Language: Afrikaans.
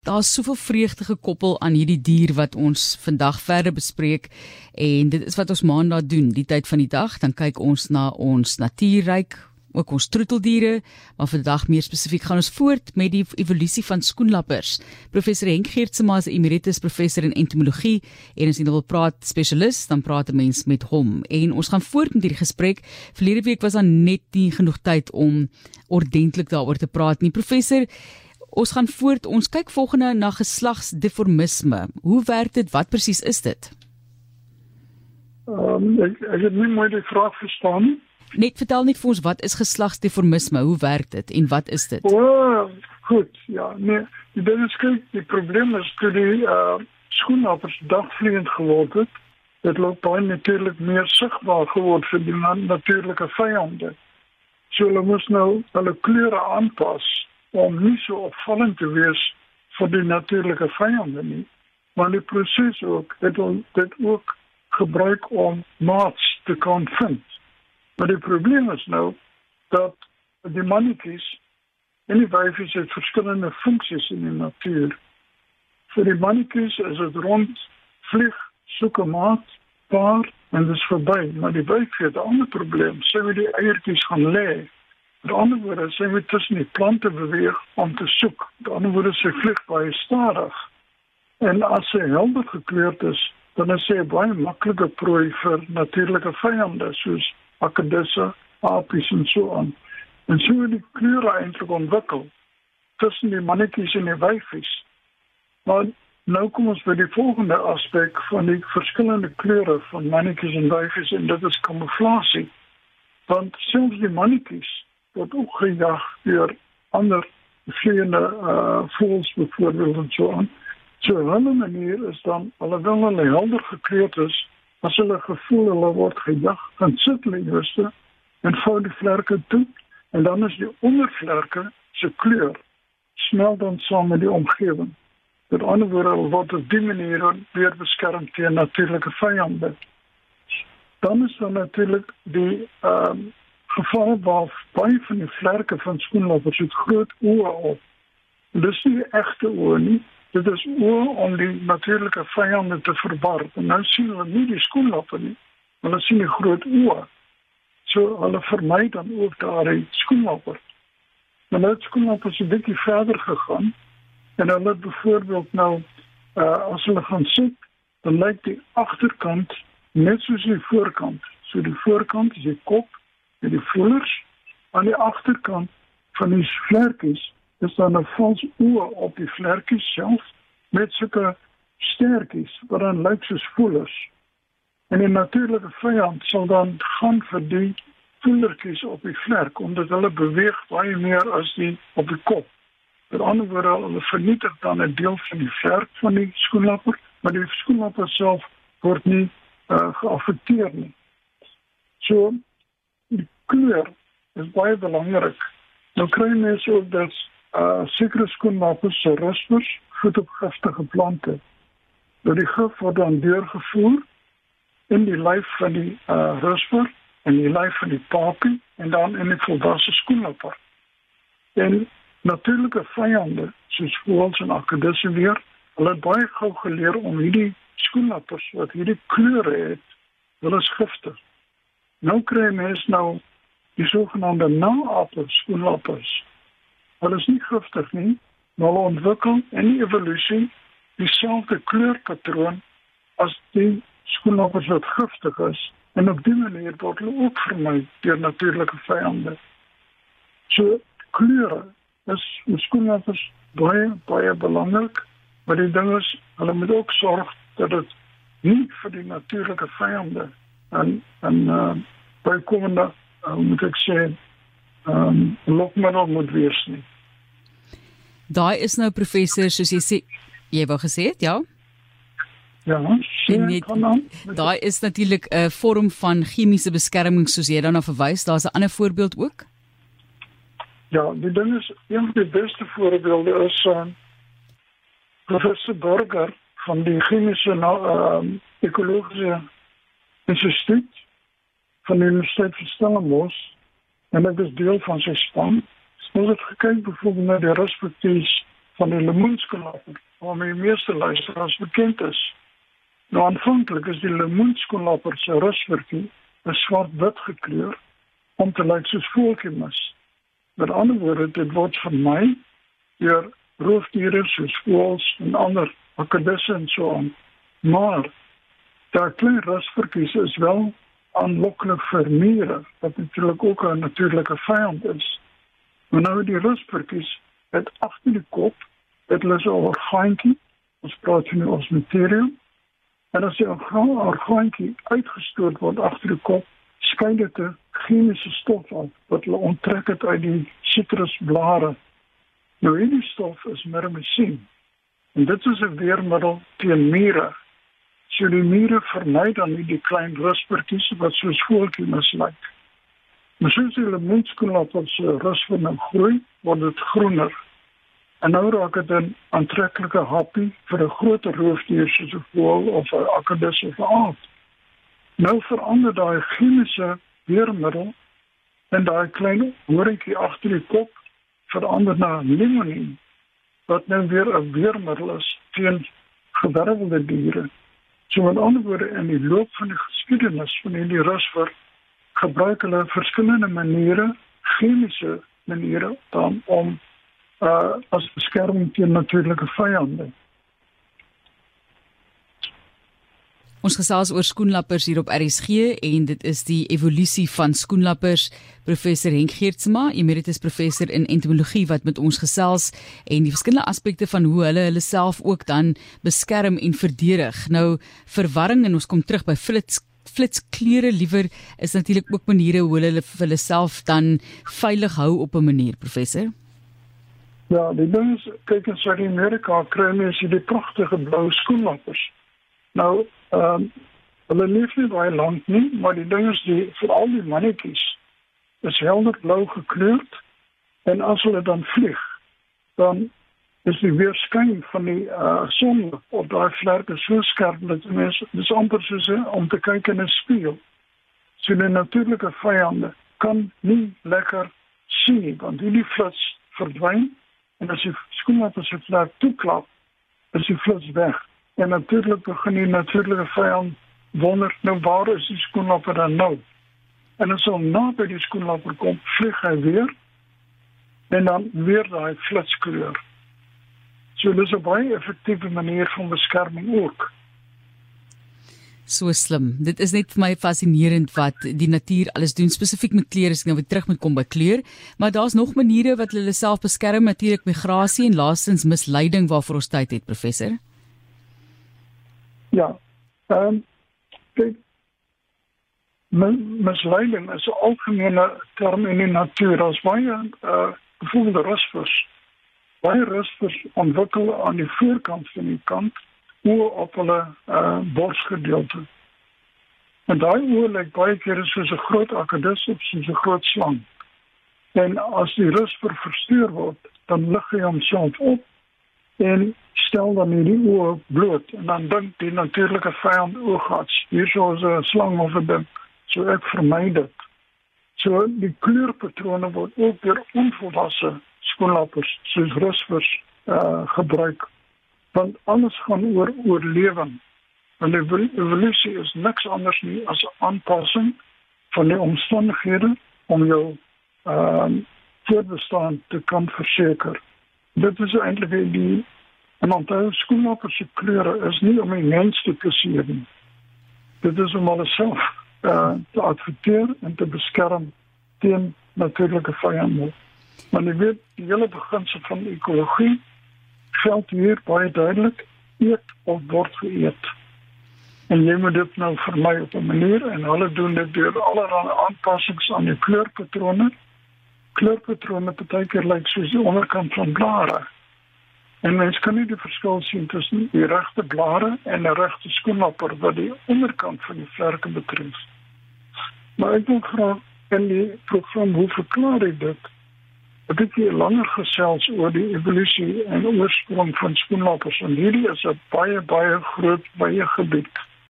Daar's soveel vreugde gekoppel aan hierdie dier wat ons vandag verder bespreek en dit is wat ons maandag doen, die tyd van die dag, dan kyk ons na ons natuurryk, ook ons troeteldiere, maar vandag meer spesifiek gaan ons voort met die evolusie van skoenlappers. Professor Henk Geertsma is emeritus professor in entomologie en as jy nou wil praat spesialis, dan praat 'n mens met hom. En ons gaan voort met hierdie gesprek. Verlede week was daar net nie genoeg tyd om ordentlik daaroor te praat nie. Professor Ons gaan voort. Ons kyk volgende na geslagsdeformisme. Hoe werk dit? Wat presies is dit? Ehm um, ek ek het nie mooi die vraag verstaan nie. Net vertel net vir ons wat is geslagsdeformisme? Hoe werk dit en wat is dit? O, oh, goed. Ja, nee, die ding is kyk, die probleem is dat die uh skoenlappers dagvliegend geword het. Dit loop baie natuurlik meer sigbaar geword vir die natuurlike vyande. So hulle moet nou hulle kleure aanpas om nie so opvallend te wees vir die natuurlike vyande nie. Maar die proses ook, dit wil dit ook gebruik om maats te kan vind. Maar die probleem is nou dat die mannetjies en die wyfies het verskillende funksies in die natuur. Vir die mannetjies is dit rond vlieg, soek 'n maat, paar en dit is verby, maar die wyfie het 'n ander probleem. Sy moet die eiertjies gaan lê Met ander woorde, sy moet tussen die plante beweeg om te soek. Met ander woorde, sy vlieg baie stadig. En as sy helder gekleurd is, dan is sy 'n baie maklike prooi vir natuurlike vyande soos akkedisse, apies en so aan. En so het die kleure eintlik ontwikkel tussen die mannetjies en die wyfies. Maar nou kom ons by die volgende aspek van die verskillende kleure van mannetjies en wyfies en dit is kamouflasie. Want selfs die mannetjies word ook gejag deur ander vleiende uh voëls byvoorbeeld en so aan. So ander manier is dan alhoewel hulle helder gekleed is, as hulle gevoel hulle word gejag, dan sit hulle eerste en vou die vlerke toe en dan is die ondervlerke se kleur smelt dan saam met die omgewing. Met ander woorde word op die manier weer beskerm teen natuurlike vyande. Dan is dan natuurlik die ehm um, geval waar baie van die vlerke van skoenlappers het groot oë op. Dis nie egte oë nie. Dit is oë om die natuurlike vyande te verbar. En nou sien hulle nie die skoenlapper nie. Hulle sien die groot oë. So hulle vermy dan ook daardie skoenlapper. Maar nou het skoenlappers 'n bietjie verder gegaan en hulle byvoorbeeld nou uh, as hulle gaan sit, dan lyk die agterkant net soos die voorkant. So die voorkant is die kop met die voelers aan die agterkant van die vlerkies is daar 'n vals oë op die vlerkies self met sulke sterkies wat dan lyk soos voelers. En die natuurlike vyand sal dan gaan vir die voelertjies op die vlerk omdat hulle beweeg baie meer as die op die kop. Met ander woorde, hulle dan 'n deel van die vlerk van die skoenlapper, maar die skoenlapper self word nie uh, geaffekteer nie. So kleur is baie belangrik. Nou kry mense ook dat uh sekere skoenlappers se rusbers goed op giftige plante. Nou die gif word dan deurgevoer in die lyf van die uh rusber en die lyf van die papie en dan in die volwasse skoenlapper. En natuurlike vyande soos voëls en akkedisse weer, hulle het baie gou geleer om hierdie skoenlappers wat hierdie kleure het, hulle is giftig. Nou kry mense nou die sogenaamde naappels, skoenlappers. Hulle is nie giftig nie, maar hulle ontwikkel in die evolusie dieselfde kleurpatroon as die skoenlappers wat giftig is en op die manier word hulle ook vermy deur natuurlike vyande. So kleure is in skoenlappers baie baie belangrik, maar die ding is hulle moet ook sorg dat dit nie vir die natuurlike vyande en en uh, bykomende uh, moet ek sê, ehm um, lokmiddel moet wees nie. Daai is nou professor soos jy sê, jy wou gesê het, ja? Ja, net, daai is natuurlik 'n vorm van chemiese beskerming soos jy daarna verwys. Daar's 'n ander voorbeeld ook. Ja, die ding is een van die beste voorbeelde is uh, professor Burger van die chemiese uh, ekologiese instituut van die Universiteit van Stellenbosch en ek is deel van sy span. Ons het gekyk byvoorbeeld na die respekties van die lemoenskoenlapper, waarmee die meeste luisteraars bekend is. Nou aanvanklik is die lemoenskoenlapper se ruswerkie 'n swart-wit gekleur om te lyk soos voeltjiemis. Met ander woorde, dit word vermy deur roofdiere soos voëls en ander akkedisse en so aan. Maar daar klein rusverkies is wel aanloklik vir mure, wat natuurlik ook 'n natuurlike vyand is. Maar nou die rusverkies het agter die kop dit is 'n orgaantjie ons praat nu ons materiaal en as jy 'n orgaantjie uitgestoot word agter die kop skyn dit 'n chemiese stof af wat hulle onttrek het uit die sitrusblare nou hierdie stof is mermesien en dit is 'n weermiddel teen mure so die mure vermy dan nie die klein ruspertjies wat so skooltjie mislyk Maar soos die lemoenskoenlap op sy rus van groei, word dit groener. En nou raak dit 'n aantreklike happie vir 'n groter roofdier soos 'n voël of 'n akkedis of 'n aap. Nou verander daai chemiese weermiddel en daai klein horingkie agter die kop verander na limonien wat nou weer 'n weermiddel is teen gewervelde diere. So met ander woorde in die loop van die geskiedenis van hierdie rusver gebruik hulle verskillende maniere, chemiese maniere dan om uh as beskerming teen natuurlike vyande. Ons gesels oor skoenlappers hier op RSG en dit is die evolusie van skoenlappers. Professor Henk Geertsma, emeritus professor in entomologie wat met ons gesels en die verskillende aspekte van hoe hulle hulle self ook dan beskerm en verdedig. Nou verwarring en ons kom terug by flits flitsklere liewer is natuurlik ook maniere hoe hulle hulle self dan veilig hou op 'n manier professor. Ja, die ding is kyk in Suid-Amerika kry mense die pragtige blou skoenlappers. Nou, ehm um, hulle leef nie baie lank nie, maar die ding is die veral die mannetjies is helder blou gekleurd en as hulle dan vlieg, dan is die weerskyn van die uh, son op daai vlerke so skerp dat mense dis amper soos om te kyk in 'n spieël. So 'n natuurlike vyande kan nie lekker nie want die flits verdwyn en as jy skoon op jy vlerk toeklap, is die flits weg. En natuurlik begin die natuurlike vyand wonder nou waar is die skoenlapper dan nou? En as hom na by die skoenlapper kom, vlieg hy weer en dan weer daai flitskleur. So dis 'n baie effektiewe manier van beskerming ook. So slim. Dit is net vir my fascinerend wat die natuur alles doen spesifiek met kleure. Ek nou weer terug moet kom by kleur, maar daar's nog maniere wat hulle self beskerm, natuurlik migrasie en laastens misleiding waarvoor ons tyd het, professor. Ja. Ehm um, misleiding is 'n algemene term in die natuur. Daar's baie uh gevoelde rusvers baie rustig ontwikkel aan die voorkant van die kant oor op hulle uh, borsgedeelte. En daai oor lyk baie keer soos 'n groot akedus of soos 'n groot slang. En as die rus ver verstuur word, dan lig hy homself op en stel dan hierdie oor bloot en dan dink die natuurlike vyand ooghats hier soos 'n slang of 'n ding. So ek vermy dit. So die kleurpatrone word ook deur onvolwasse skoonlappers soos rusvers uh gebruik want alles gaan oor oorlewing want evolusie is niks anders nie as aanpassing van die omstandighede om jou ehm uh, voortbestaan te kan verseker dit is eintlik die en onthou skoonlappers se kleure is nie om die mens te plesier nie dit is om alles self uh te adverteer en te beskerm teen natuurlike vyande Maar jy weet, die hele beginsel van ekologie geld hier baie duidelik: eet of word geëet. En jy moet dit nou vir my op 'n manier en hulle doen dit deur allerlei aanpassings aan die kleurpatrone. Kleurpatrone partykeer lyk soos die onderkant van blare. En mens kan nie die verskil sien tussen die regte blare en 'n regte skoenlapper wat die onderkant van die vlerke betref. Maar ek dink graag in die program hoe verklaar ek dit? 'n bietjie langer gesels oor die evolusie en oorsprong van skoenlappers en hierdie is 'n baie baie groot baie gebied.